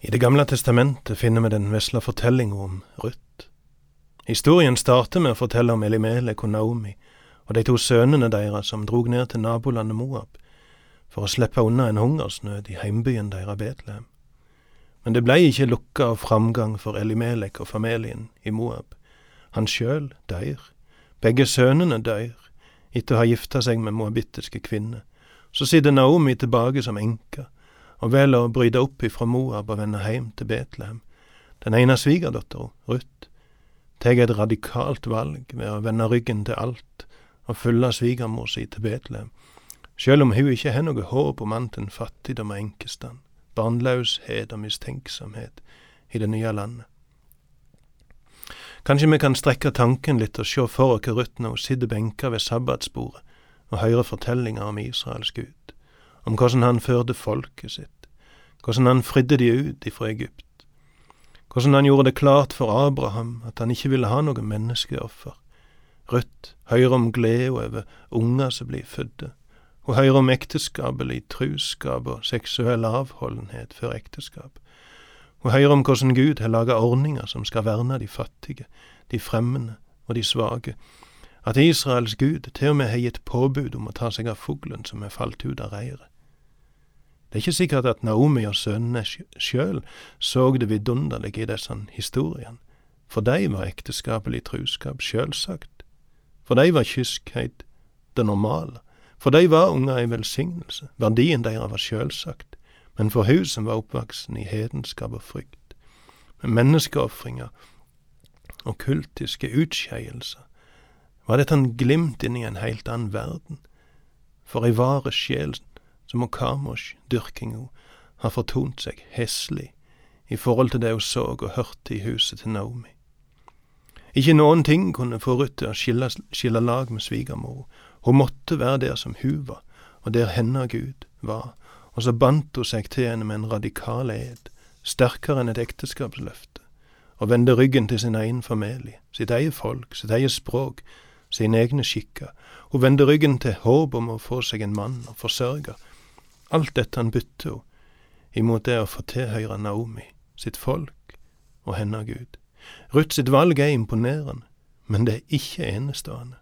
I Det gamle testamentet finner vi den vesle fortellinga om Ruth. Historien starter med å fortelle om Elimelek og Naomi og de to sønnene deres som drog ned til nabolandet Moab for å slippe unna en hungersnød i heimbyen deres Betlehem. Men det blei ikke lukka av framgang for Elimelek og familien i Moab. Han sjøl dør. Begge sønnene dør etter å ha gifta seg med moabittiske kvinner. Så sitter Naomi tilbake som enke og velger å bryte opp ifra Moab og vende heim til Betlehem. Den ene svigerdattera, Ruth, tar et radikalt valg ved å vende ryggen til alt og følge svigermor si til Betlehem, sjøl om hun ikke har noe håp om annet enn fattigdom og enkestand, barnløshet og mistenksomhet i det nye landet. Kanskje vi kan strekke tanken litt og se for oss Ruth når hun sitter benka ved sabbatsbordet og hører fortellinger om Israels Gud om hvordan han førte folket sitt, hvordan han fridde de ut ifra Egypt, hvordan han gjorde det klart for Abraham at han ikke ville ha noe menneskeoffer. Ruth hører om gleda over unger som blir fødde, hun hører om ekteskapelig truskap og seksuell avholdenhet før ekteskap. Hun hører om hvordan Gud har laga ordninger som skal verne de fattige, de fremmede og de svake, at Israels Gud til og med har gitt påbud om å ta seg av fuglen som er falt ut av reiret. Det er ikke sikkert at Naomi og sønnene sjøl så det vidunderlige i disse historiene. For dei var ekteskapelig truskap sjølsagt. For dei var kyskhet det normale. For dei var unger i velsignelse. Verdien deres var sjølsagt. Men for hun som var oppvoksen i hedenskap og frykt, med menneskeofringer og kultiske utskeielser, var dette en glimt inn i en heilt annen verden. For ei vare sjel som Okamosh-dyrkinga har fortont seg heslig i forhold til det hun så og hørte i huset til Naomi. Ikke noen ting kunne få Ruth til å skille, skille lag med svigermor. Hun måtte være der som hun var, og der henne Gud var, og så bandt hun seg til henne med en radikal ed, sterkere enn et ekteskapsløfte, og vendte ryggen til sin egen familie, sitt eget folk, sitt eget språk, sine egne skikker. Hun vendte ryggen til håp om å få seg en mann og forsørger, Alt dette han bytter ho imot det å få tilhøyre Naomi, sitt folk og henne Gud. Ruth sitt valg er imponerende, men det er ikke enestående.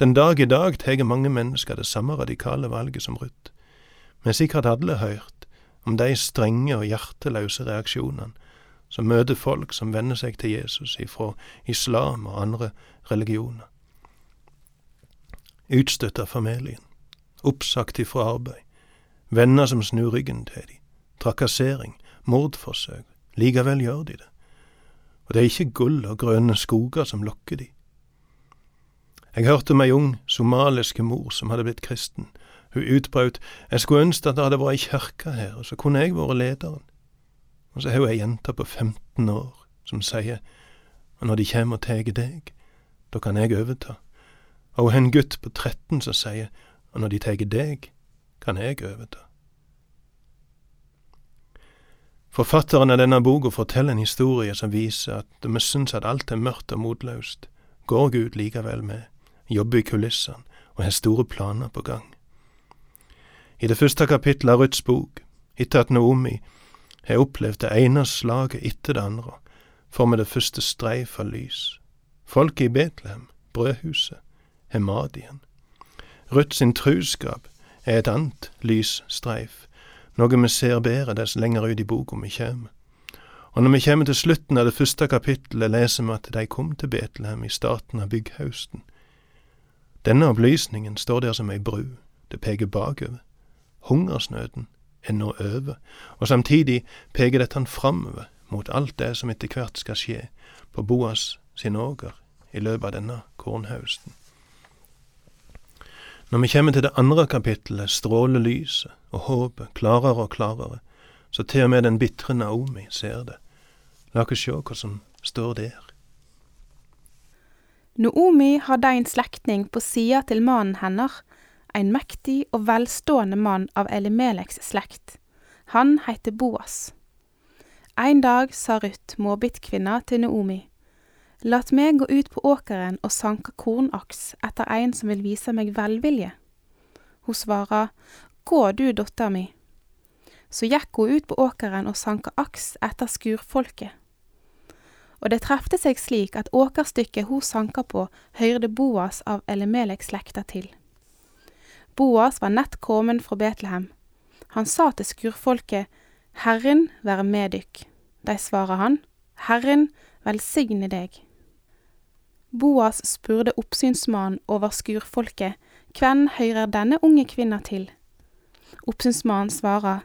Den dag i dag tar mange mennesker det samme radikale valget som Ruth. Vi har sikkert alle hørt om de strenge og hjerteløse reaksjonene som møter folk som venner seg til Jesus ifra islam og andre religioner. Utstøtt av familien, oppsagt ifra arbeid, venner som snur ryggen til de, trakassering, mordforsøk, likevel gjør de det. Og det er ikke gull og grønne skoger som lokker de. Jeg hørte om ei ung somaliske mor som hadde blitt kristen. Hun utbrøt jeg skulle ønske at det hadde vært ei kirke her, og så kunne jeg vært lederen. Og så har hun ei jente på 15 år som sier og når de kjem og tar deg, da kan jeg overta. Og hun har en gutt på 13 som sier og når de tar deg, kan jeg overta. Forfatteren av denne boka forteller en historie som viser at når vi syns at alt er mørkt og motløst, går Gud likevel med, jobber i kulissene og har store planer på gang. I det første kapittelet av Ruths bok, etter at Naomi har opplevd det ene slaget etter det andre, får vi det første streif av lys. Folket i Betlehem, brødhuset, har mat igjen. Ruth sin truskap et annet lysstreif, noe vi ser bedre dess lenger ut i boka vi kjem. Og når vi kjem til slutten av det første kapittelet, leser vi at de kom til Betlehem i starten av bygghausten. Denne opplysningen står der som ei bru, det peker bakover. Hungersnøden er nå over, og samtidig peker dette framover mot alt det som etter hvert skal skje på Boas sin åger i løpet av denne kornhausten. Når vi kommer til det andre kapittelet, stråler lyset og håpet klarere og klarere, så til og med den bitre Naomi ser det. La oss sjå hva som står der. Naomi hadde en slektning på sida til mannen hennes, en mektig og velstående mann av Elimeleks slekt. Han heter Boas. En dag sa Ruth, måbittkvinna, til Noomi. Lat meg gå ut på åkeren og sanke kornaks etter en som vil vise meg velvilje. Hun svarer, Gå du, dotter mi. Så gikk hun ut på åkeren og sanka aks etter skurfolket. Og det trefte seg slik at åkerstykket hun sanka på, høyrde Boas av Elimelek-slekta til. Boas var nett kommet fra Betlehem. Han sa til skurfolket, Herren være med dykk. De svarer han, Herren velsigne deg. Boas spurte oppsynsmannen over skurfolket, hvem høyrer denne unge kvinna til? Oppsynsmannen svarer,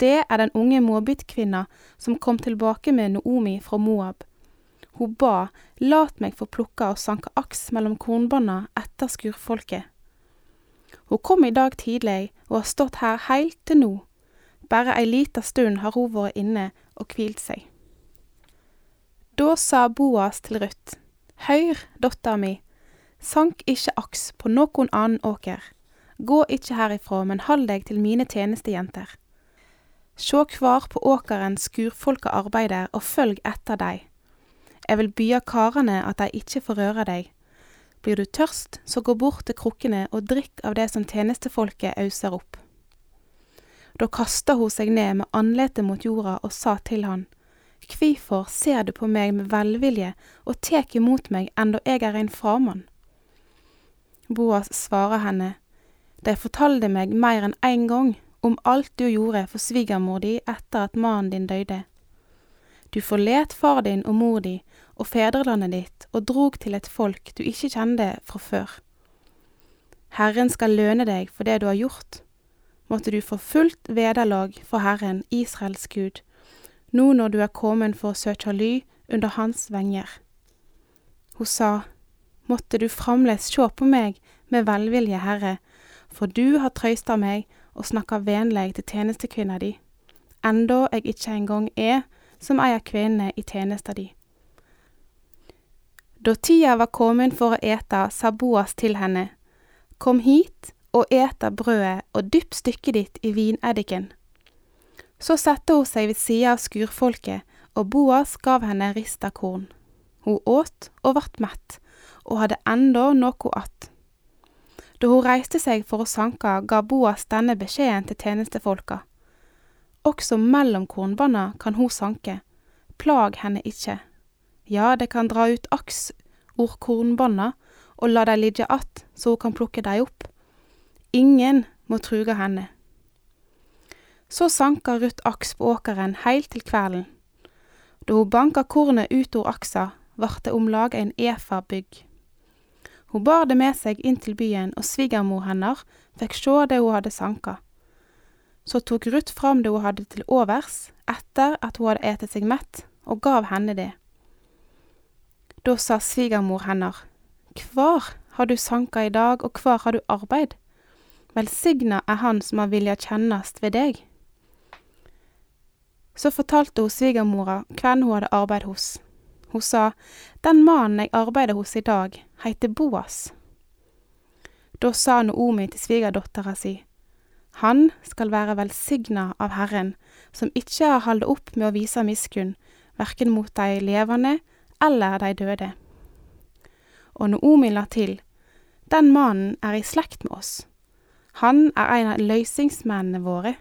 det er den unge Moabit-kvinna som kom tilbake med Noomi fra Moab. Hun ba, lat meg få plukka og sanke aks mellom kornbånda etter skurfolket. Hun kom i dag tidlig og har stått her heilt til nå. Bare ei lita stund har hun vært inne og hvilt seg. Da sa Boas til Ruth, Høyr, dotter mi, sank ikkje aks på nokon annen åker. Gå ikkje herifra, men hald deg til mine tjenestejenter. Sjå kvar på åkeren skurfolka arbeider, og følg etter dei. Jeg vil bya karane at dei ikkje får røre deg. Blir du tørst, så gå bort til krukkene og drikk av det som tjenestefolket auser opp. Da kasta hun seg ned med andletet mot jorda og sa til han, Kvifor ser du på meg med velvilje og tek imot meg enda eg er ein framann? Boas svarer henne, De fortalde meg meir enn ein gong om alt du gjorde for svigermor di etter at mannen din døde. Du forlet far din og mor di og fedrelandet ditt og drog til et folk du ikke kjente fra før. Herren skal løne deg for det du har gjort. Måtte du få fullt vederlag for Herren, Israels Gud, nå når du er kommet for å søke ly under hans venger. Hun sa, Måtte du framleis sjå på meg med velvilje, Herre, for du har trøysta meg og snakka venleg til tjenestekvinna di, enda jeg ikke engang er som ei av kvinnene i tjenesta di. Da tida var kommet for å ete, sa Boas til henne, Kom hit og eta brødet og dypp stykket ditt i vineddiken. Så satte hun seg ved sida av skurfolket, og Boas gav henne rista korn. Hun åt og vart mett, og hadde enda noe att. Da hun reiste seg for å sanke, ga Boas denne beskjeden til tjenestefolka. Også mellom kornbanna kan hun sanke, plag henne ikke. Ja, det kan dra ut aks ord kornbanna og la dei ligge att så hun kan plukke dei opp. Ingen må truga henne. Så sanka Ruth aks på åkeren heilt til kvelden. Da hun banka kornet ut ord aksa, vart det om lag ein efa bygg. Hun bar det med seg inn til byen, og svigermor hennar fikk sjå det hun hadde sanka. Så tok Ruth fram det hun hadde til overs, etter at hun hadde etet seg mett, og gav henne det. Da sa svigermor hennar, Kvar har du sanka i dag, og kvar har du arbeid? Velsigna er han som har vilja kjennast ved deg. Så fortalte hun svigermora hvem hun hadde arbeid hos. Hun sa, Den mannen jeg arbeider hos i dag, heiter Boas. Da sa Noomi til svigerdattera si, Han skal være velsigna av Herren, som ikke har holdt opp med å vise miskunn, verken mot de levende eller de døde. Og Noomi la til, Den mannen er i slekt med oss. Han er en av løysingsmennene våre.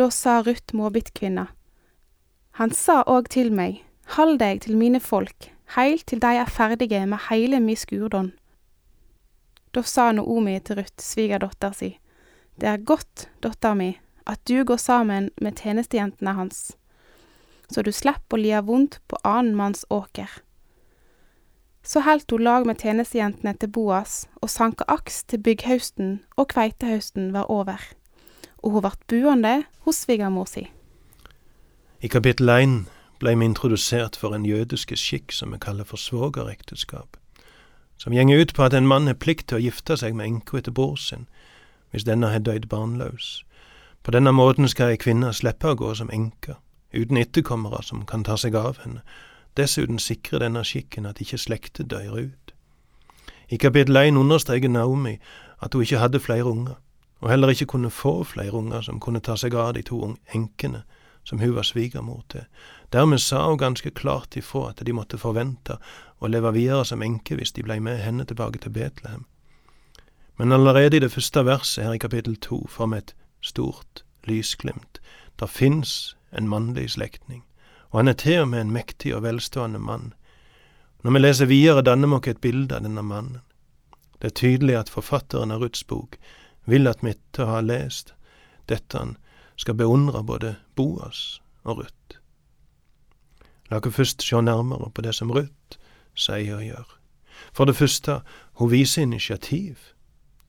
Da sa Ruth Moabit-kvinna, Han sa òg til meg, Hald deg til mine folk, heilt til dei er ferdige med heile mi skurdon. Da sa Noomi til Ruth, svigerdatter si, Det er godt, dotter mi, at du går sammen med tjenestejentene hans, så du slipper å lia vondt på annen manns åker. Så heldt hun lag med tjenestejentene til Boas og sanka aks til bygghausten og kveitehausten var over og hun vart buende hos svigermor si. I kapittel 1 blei vi introdusert for en jødiske skikk som vi kaller for svogerekteskap, som gjenger ut på at en mann har plikt til å gifte seg med enka etter bror sin, hvis denne har dødd barnløs. På denne måten skal ei kvinne slippe å gå som enke, uten etterkommere som kan ta seg av henne. Dessuten sikrer denne skikken at ikke slekter dør ut. I kapittel 1 understreker Naomi at hun ikke hadde flere unger og heller ikke kunne få flere unger som kunne ta seg av de to enkene som hun var svigermor til. Dermed sa hun ganske klart ifra at de måtte forvente å leve videre som enke hvis de blei med henne tilbake til Betlehem. Men allerede i det første verset her i kapittel to får vi et stort lysglimt. Der fins en mannlig slektning, og han er til og med en mektig og velstående mann. Når vi leser videre, danner vi oss et bilde av denne mannen. Det er tydelig at forfatteren av Ruths bok vil at mitt til å ha lest dette skal beundre både Boas og Ruth. La oss først sjå nærmere på det som Ruth sier og gjør. For det første, hun viser initiativ.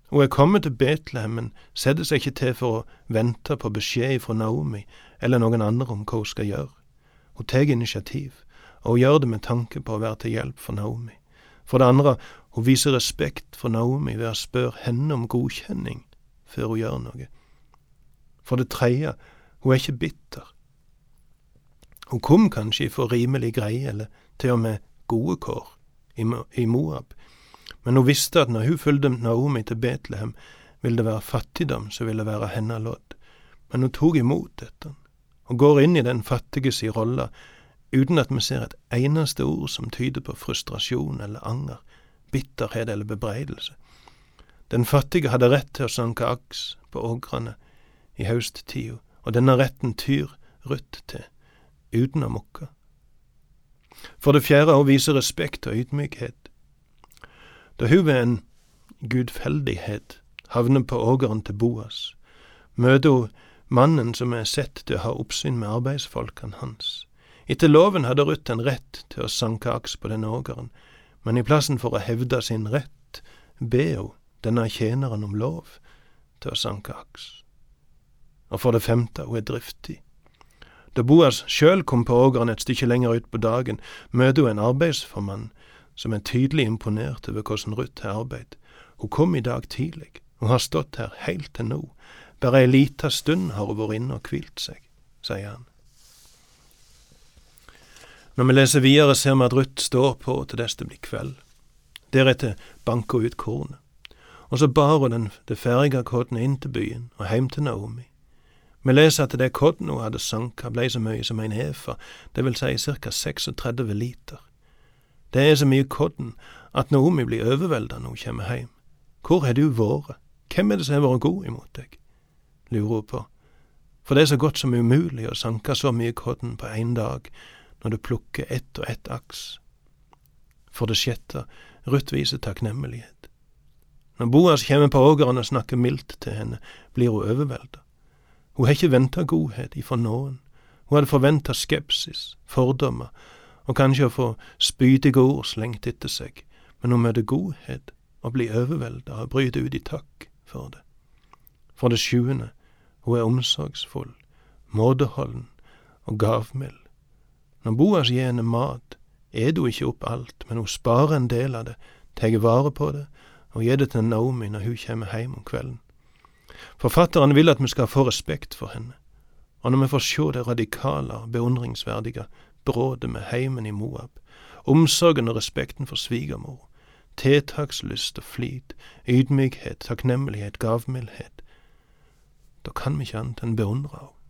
Hun er kommet til Betlehem, men setter seg ikke til for å vente på beskjed fra Naomi eller noen andre om hva hun skal gjøre. Hun tar initiativ, og hun gjør det med tanke på å være til hjelp for Naomi. For det andre, hun viser respekt for Naomi ved å spørre henne om godkjenning før hun gjør noe. For det tredje, hun er ikke bitter. Hun kom kanskje for rimelig greie, eller til og med gode kår, i Moab, men hun visste at når hun fulgte Naomi til Betlehem, ville det være fattigdom som ville være hennes lodd. Men hun tok imot dette, og går inn i den fattige si rolle uten at vi ser et eneste ord som tyder på frustrasjon eller anger, bitterhet eller bebreidelse. Den fattige hadde rett til å sanke aks på ågrene i høsttida, og denne retten tyr Ruth til, uten å mukke. For det fjerde, å vise respekt og ydmykhet. Da hun ved en gudfeldighet havner på ågeren til Boas, møter hun mannen som er sett til å ha oppsyn med arbeidsfolkene hans. Etter loven hadde Ruth en rett til å sanke aks på denne ågeren, men i plassen for å hevde sin rett, ber hun denne tjeneren om lov til å sanke aks. Og for det femte, hun er driftig. Da Boas sjøl kom på ågeren et stykke lenger ut på dagen, møter hun en arbeidsformann som er tydelig imponert over hvordan Ruth har arbeidet. Hun kom i dag tidlig, hun har stått her heilt til nå. Bare ei lita stund har hun vært inne og hvilt seg, sier han. Når vi leser videre, ser vi at Ruth står på til dess det blir kveld. Deretter banker hun ut kornet. Og så bar hun den, det ferdige kodden inn til byen og heim til Naomi. Vi leser at det kodden hun hadde sanka, blei så mye som en hefa, det vil si ca. 36 liter. Det er så mye kodden at Naomi blir overvelda når hun kommer heim. Hvor har du vært? Hvem er det som har vært god imot deg? lurer hun på. For det er så godt som umulig å sanke så mye kodden på én dag når du plukker ett og ett aks. For det sjette, Ruth viser takknemlighet. Når Boas kommer på ågeren og snakker mildt til henne, blir hun overvelda. Hun har ikke venta godhet ifra noen. Hun hadde forventa skepsis, fordommer og kanskje å få spydige ord slengt etter seg, men hun møter godhet og blir overvelda og bryter ut i takk for det. For det sjuende, hun er omsorgsfull, måteholden og gavmild. Når Boas gir henne mat, er hun ikke opp alt, men hun sparer en del av det, tar vare på det og gi det til Naomi når hun kommer hjem om kvelden. Forfatteren vil at vi skal få respekt for henne, og når vi får se det radikale og beundringsverdige brådet med heimen i Moab, omsorgen og respekten for svigermor, tiltakslyst og flit, ydmykhet, takknemlighet, gavmildhet. Da kan vi ikke annet enn beundre henne.